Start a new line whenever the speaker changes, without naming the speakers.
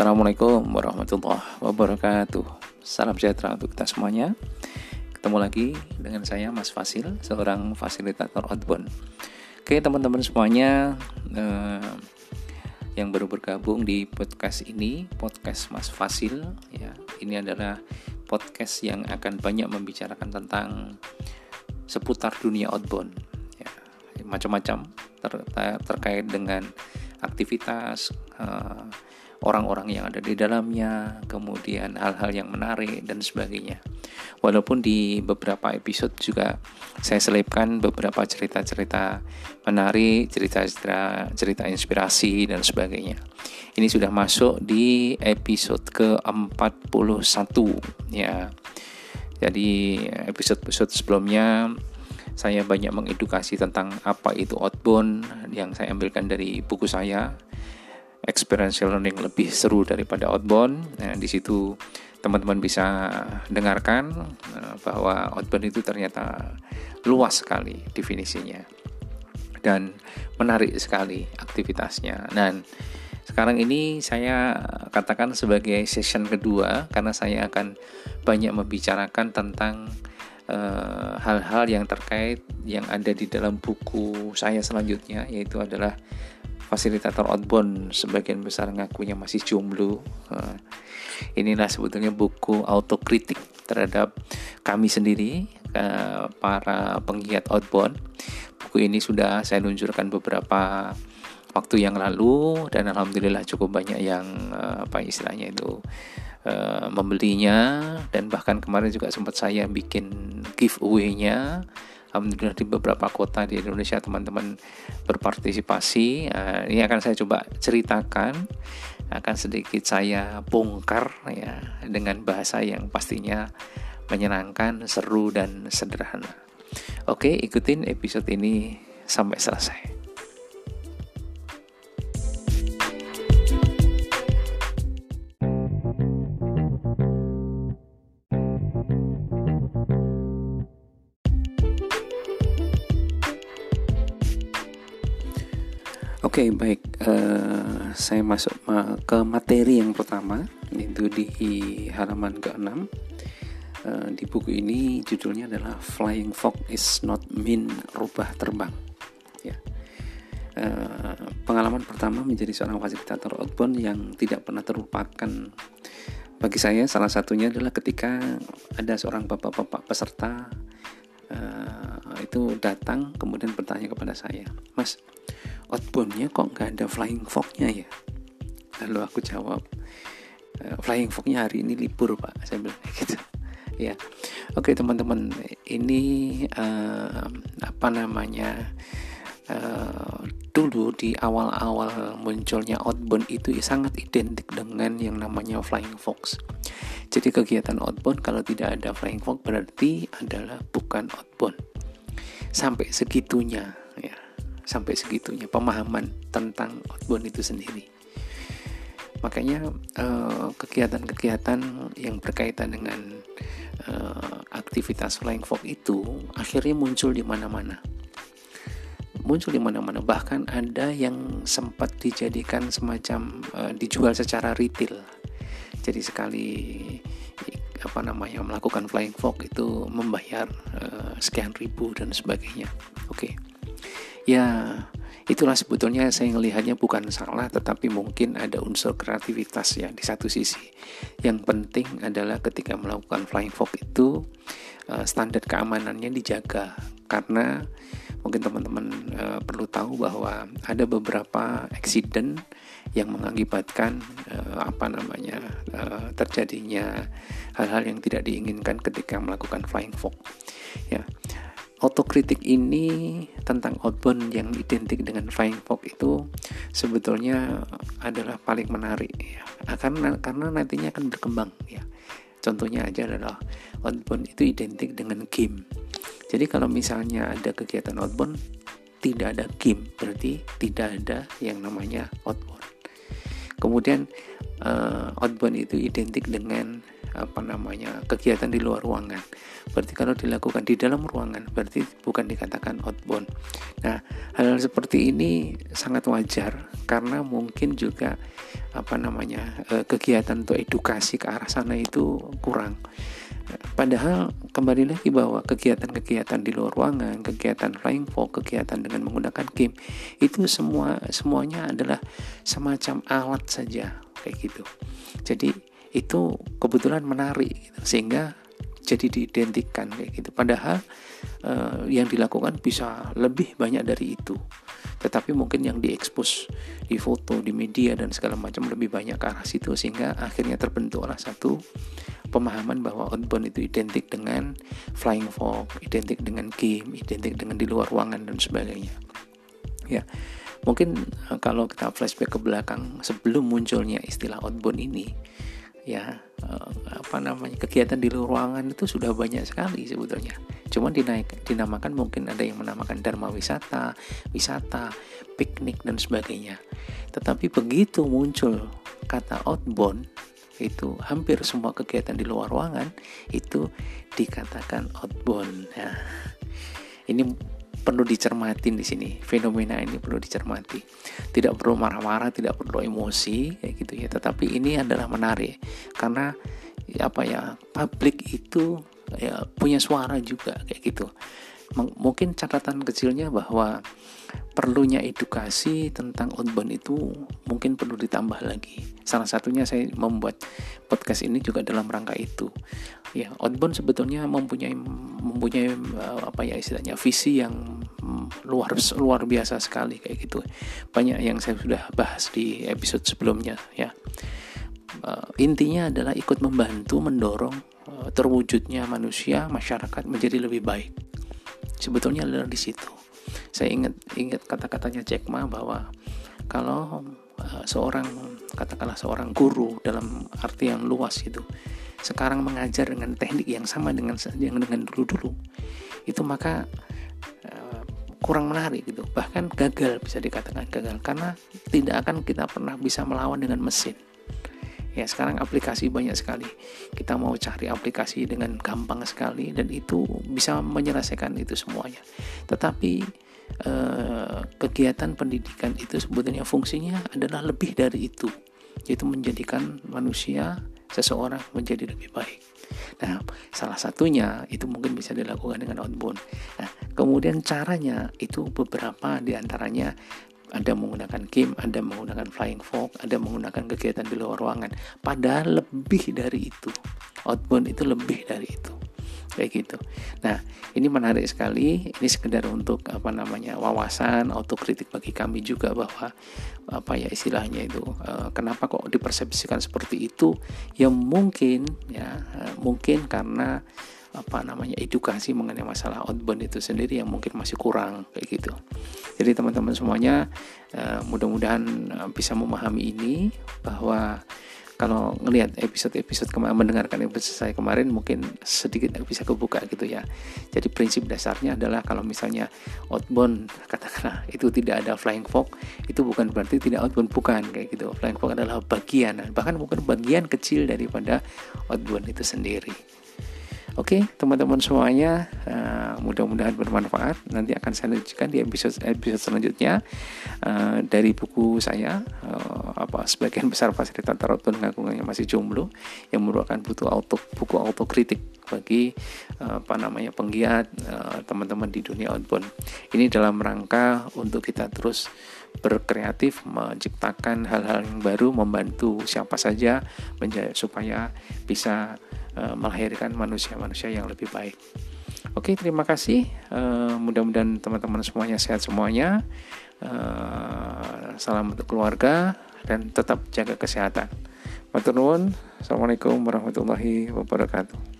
Assalamualaikum warahmatullahi wabarakatuh. Salam sejahtera untuk kita semuanya. Ketemu lagi dengan saya Mas Fasil Seorang fasilitator outbound. Oke teman-teman semuanya eh, Yang baru bergabung di podcast ini Podcast Mas Fasil ya, Ini adalah podcast yang akan banyak membicarakan tentang Seputar dunia outbound ya, Macam-macam ter terkait dengan aktivitas uh, orang-orang yang ada di dalamnya, kemudian hal-hal yang menarik dan sebagainya. Walaupun di beberapa episode juga saya selipkan beberapa cerita-cerita menarik, cerita-cerita cerita inspirasi dan sebagainya. Ini sudah masuk di episode ke-41 ya. Jadi episode-episode sebelumnya saya banyak mengedukasi tentang apa itu outbound yang saya ambilkan dari buku saya experiential learning lebih seru daripada outbound. Nah, di situ teman-teman bisa dengarkan uh, bahwa outbound itu ternyata luas sekali definisinya dan menarik sekali aktivitasnya. Dan sekarang ini saya katakan sebagai session kedua karena saya akan banyak membicarakan tentang uh, hal-hal uh, yang terkait yang ada di dalam buku saya selanjutnya yaitu adalah fasilitator outbound sebagian besar ngakunya masih jomblo. Uh, inilah sebetulnya buku autokritik terhadap kami sendiri uh, para penggiat outbound. Buku ini sudah saya luncurkan beberapa waktu yang lalu dan alhamdulillah cukup banyak yang uh, apa istilahnya itu uh, membelinya dan bahkan kemarin juga sempat saya bikin giveaway-nya Alhamdulillah di beberapa kota di Indonesia teman-teman berpartisipasi. Uh, ini akan saya coba ceritakan, akan sedikit saya bongkar ya dengan bahasa yang pastinya menyenangkan, seru dan sederhana. Oke, ikutin episode ini sampai selesai. Oke, okay, baik. Uh, saya masuk ke materi yang pertama, itu di halaman ke-6. Uh, di buku ini judulnya adalah Flying Fox is not mean rubah terbang. Ya. Uh, pengalaman pertama menjadi seorang fasilitator outbound yang tidak pernah terlupakan bagi saya salah satunya adalah ketika ada seorang bapak-bapak peserta uh, itu datang kemudian bertanya kepada saya, Mas, outboundnya kok nggak ada flying fognya ya? Lalu aku jawab eh, flying fognya hari ini libur pak saya bilang gitu. Ya oke teman-teman ini uh, apa namanya uh, dulu di awal-awal munculnya outbound itu sangat identik dengan yang namanya flying fox jadi kegiatan outbound kalau tidak ada flying fox berarti adalah bukan outbound. Sampai segitunya ya sampai segitunya pemahaman tentang outbound itu sendiri. Makanya eh, kegiatan-kegiatan yang berkaitan dengan uh, aktivitas flying fox itu akhirnya muncul di mana-mana. Muncul di mana-mana, bahkan ada yang sempat dijadikan semacam uh, dijual secara retail. Jadi sekali apa namanya melakukan flying fox itu membayar sekian ribu dan sebagainya. Oke. Okay ya itulah sebetulnya saya melihatnya bukan salah tetapi mungkin ada unsur kreativitas ya di satu sisi. Yang penting adalah ketika melakukan flying fox itu uh, standar keamanannya dijaga. Karena mungkin teman-teman uh, perlu tahu bahwa ada beberapa accident yang mengakibatkan uh, apa namanya uh, terjadinya hal-hal yang tidak diinginkan ketika melakukan flying fox ya Otokritik ini tentang outbound yang identik dengan flying fox itu sebetulnya adalah paling menarik ya. karena karena nantinya akan berkembang ya. Contohnya aja adalah outbound itu identik dengan game. Jadi kalau misalnya ada kegiatan outbound tidak ada game berarti tidak ada yang namanya outbound. Kemudian uh, outbound itu identik dengan apa namanya kegiatan di luar ruangan. Berarti kalau dilakukan di dalam ruangan berarti bukan dikatakan outbound. Nah, hal, -hal seperti ini sangat wajar karena mungkin juga apa namanya eh, kegiatan untuk edukasi ke arah sana itu kurang. Padahal kembali lagi bahwa kegiatan-kegiatan di luar ruangan, kegiatan flying fox, kegiatan dengan menggunakan game itu semua semuanya adalah semacam alat saja kayak gitu. Jadi itu kebetulan menarik gitu. sehingga jadi diidentikan kayak gitu. Padahal uh, yang dilakukan bisa lebih banyak dari itu. Tetapi mungkin yang diekspos di foto, di media dan segala macam lebih banyak ke arah situ sehingga akhirnya terbentuklah satu pemahaman bahwa outbound itu identik dengan flying fox, identik dengan game, identik dengan di luar ruangan dan sebagainya. Ya, mungkin eh, kalau kita flashback ke belakang sebelum munculnya istilah outbound ini, ya uh, apa namanya kegiatan di luar ruangan itu sudah banyak sekali sebetulnya. Cuman dinaik, dinamakan mungkin ada yang menamakan dharma wisata, wisata, piknik dan sebagainya. Tetapi begitu muncul kata outbound itu hampir semua kegiatan di luar ruangan itu dikatakan outbound. Nah, ini perlu dicermatin di sini. Fenomena ini perlu dicermati. Tidak perlu marah-marah tidak perlu emosi kayak gitu ya. Tetapi ini adalah menarik. Karena apa ya publik itu ya punya suara juga kayak gitu mungkin catatan kecilnya bahwa perlunya edukasi tentang outbound itu mungkin perlu ditambah lagi. Salah satunya saya membuat podcast ini juga dalam rangka itu. Ya, outbound sebetulnya mempunyai mempunyai eh, apa ya istilahnya visi yang luar luar biasa sekali kayak gitu. Banyak yang saya sudah bahas di episode sebelumnya ya. Uh, intinya adalah ikut membantu mendorong uh, terwujudnya manusia masyarakat menjadi lebih baik. Sebetulnya adalah di situ. Saya ingat ingat kata-katanya Jack Ma bahwa kalau uh, seorang katakanlah seorang guru dalam arti yang luas itu sekarang mengajar dengan teknik yang sama dengan yang dengan dulu-dulu itu maka uh, kurang menarik gitu. Bahkan gagal bisa dikatakan gagal karena tidak akan kita pernah bisa melawan dengan mesin ya sekarang aplikasi banyak sekali. Kita mau cari aplikasi dengan gampang sekali dan itu bisa menyelesaikan itu semuanya. Tetapi eh, kegiatan pendidikan itu sebetulnya fungsinya adalah lebih dari itu yaitu menjadikan manusia seseorang menjadi lebih baik. Nah, salah satunya itu mungkin bisa dilakukan dengan outbound. Nah, kemudian caranya itu beberapa di antaranya ada menggunakan game, ada menggunakan flying fox, ada menggunakan kegiatan di luar ruangan. Padahal lebih dari itu. Outbound itu lebih dari itu. Kayak gitu. Nah, ini menarik sekali. Ini sekedar untuk apa namanya wawasan, autokritik bagi kami juga bahwa apa ya istilahnya itu uh, kenapa kok dipersepsikan seperti itu? Ya mungkin ya uh, mungkin karena apa namanya edukasi mengenai masalah outbound itu sendiri yang mungkin masih kurang kayak gitu. Jadi teman-teman semuanya uh, mudah-mudahan uh, bisa memahami ini bahwa kalau ngelihat episode-episode kemarin mendengarkan episode saya kemarin mungkin sedikit bisa kebuka gitu ya. Jadi prinsip dasarnya adalah kalau misalnya outbound katakanlah itu tidak ada flying fox itu bukan berarti tidak outbound bukan kayak gitu. Flying fox adalah bagian bahkan bukan bagian kecil daripada outbound itu sendiri. Oke, teman-teman semuanya, uh, mudah-mudahan bermanfaat. Nanti akan saya lanjutkan di episode episode selanjutnya uh, dari buku saya. Uh, apa sebagian besar fasilitator auto yang masih jomblo, yang merupakan butuh auto buku autokritik bagi uh, apa namanya penggiat teman-teman di dunia outbound. Ini dalam rangka untuk kita terus berkreatif, menciptakan hal-hal yang baru, membantu siapa saja supaya bisa Eh, melahirkan manusia-manusia yang lebih baik. Oke, terima kasih. Uh, mudah-mudahan teman-teman semuanya sehat semuanya. Uh, salam untuk keluarga dan tetap jaga kesehatan. Matur nuwun. Assalamualaikum warahmatullahi wabarakatuh.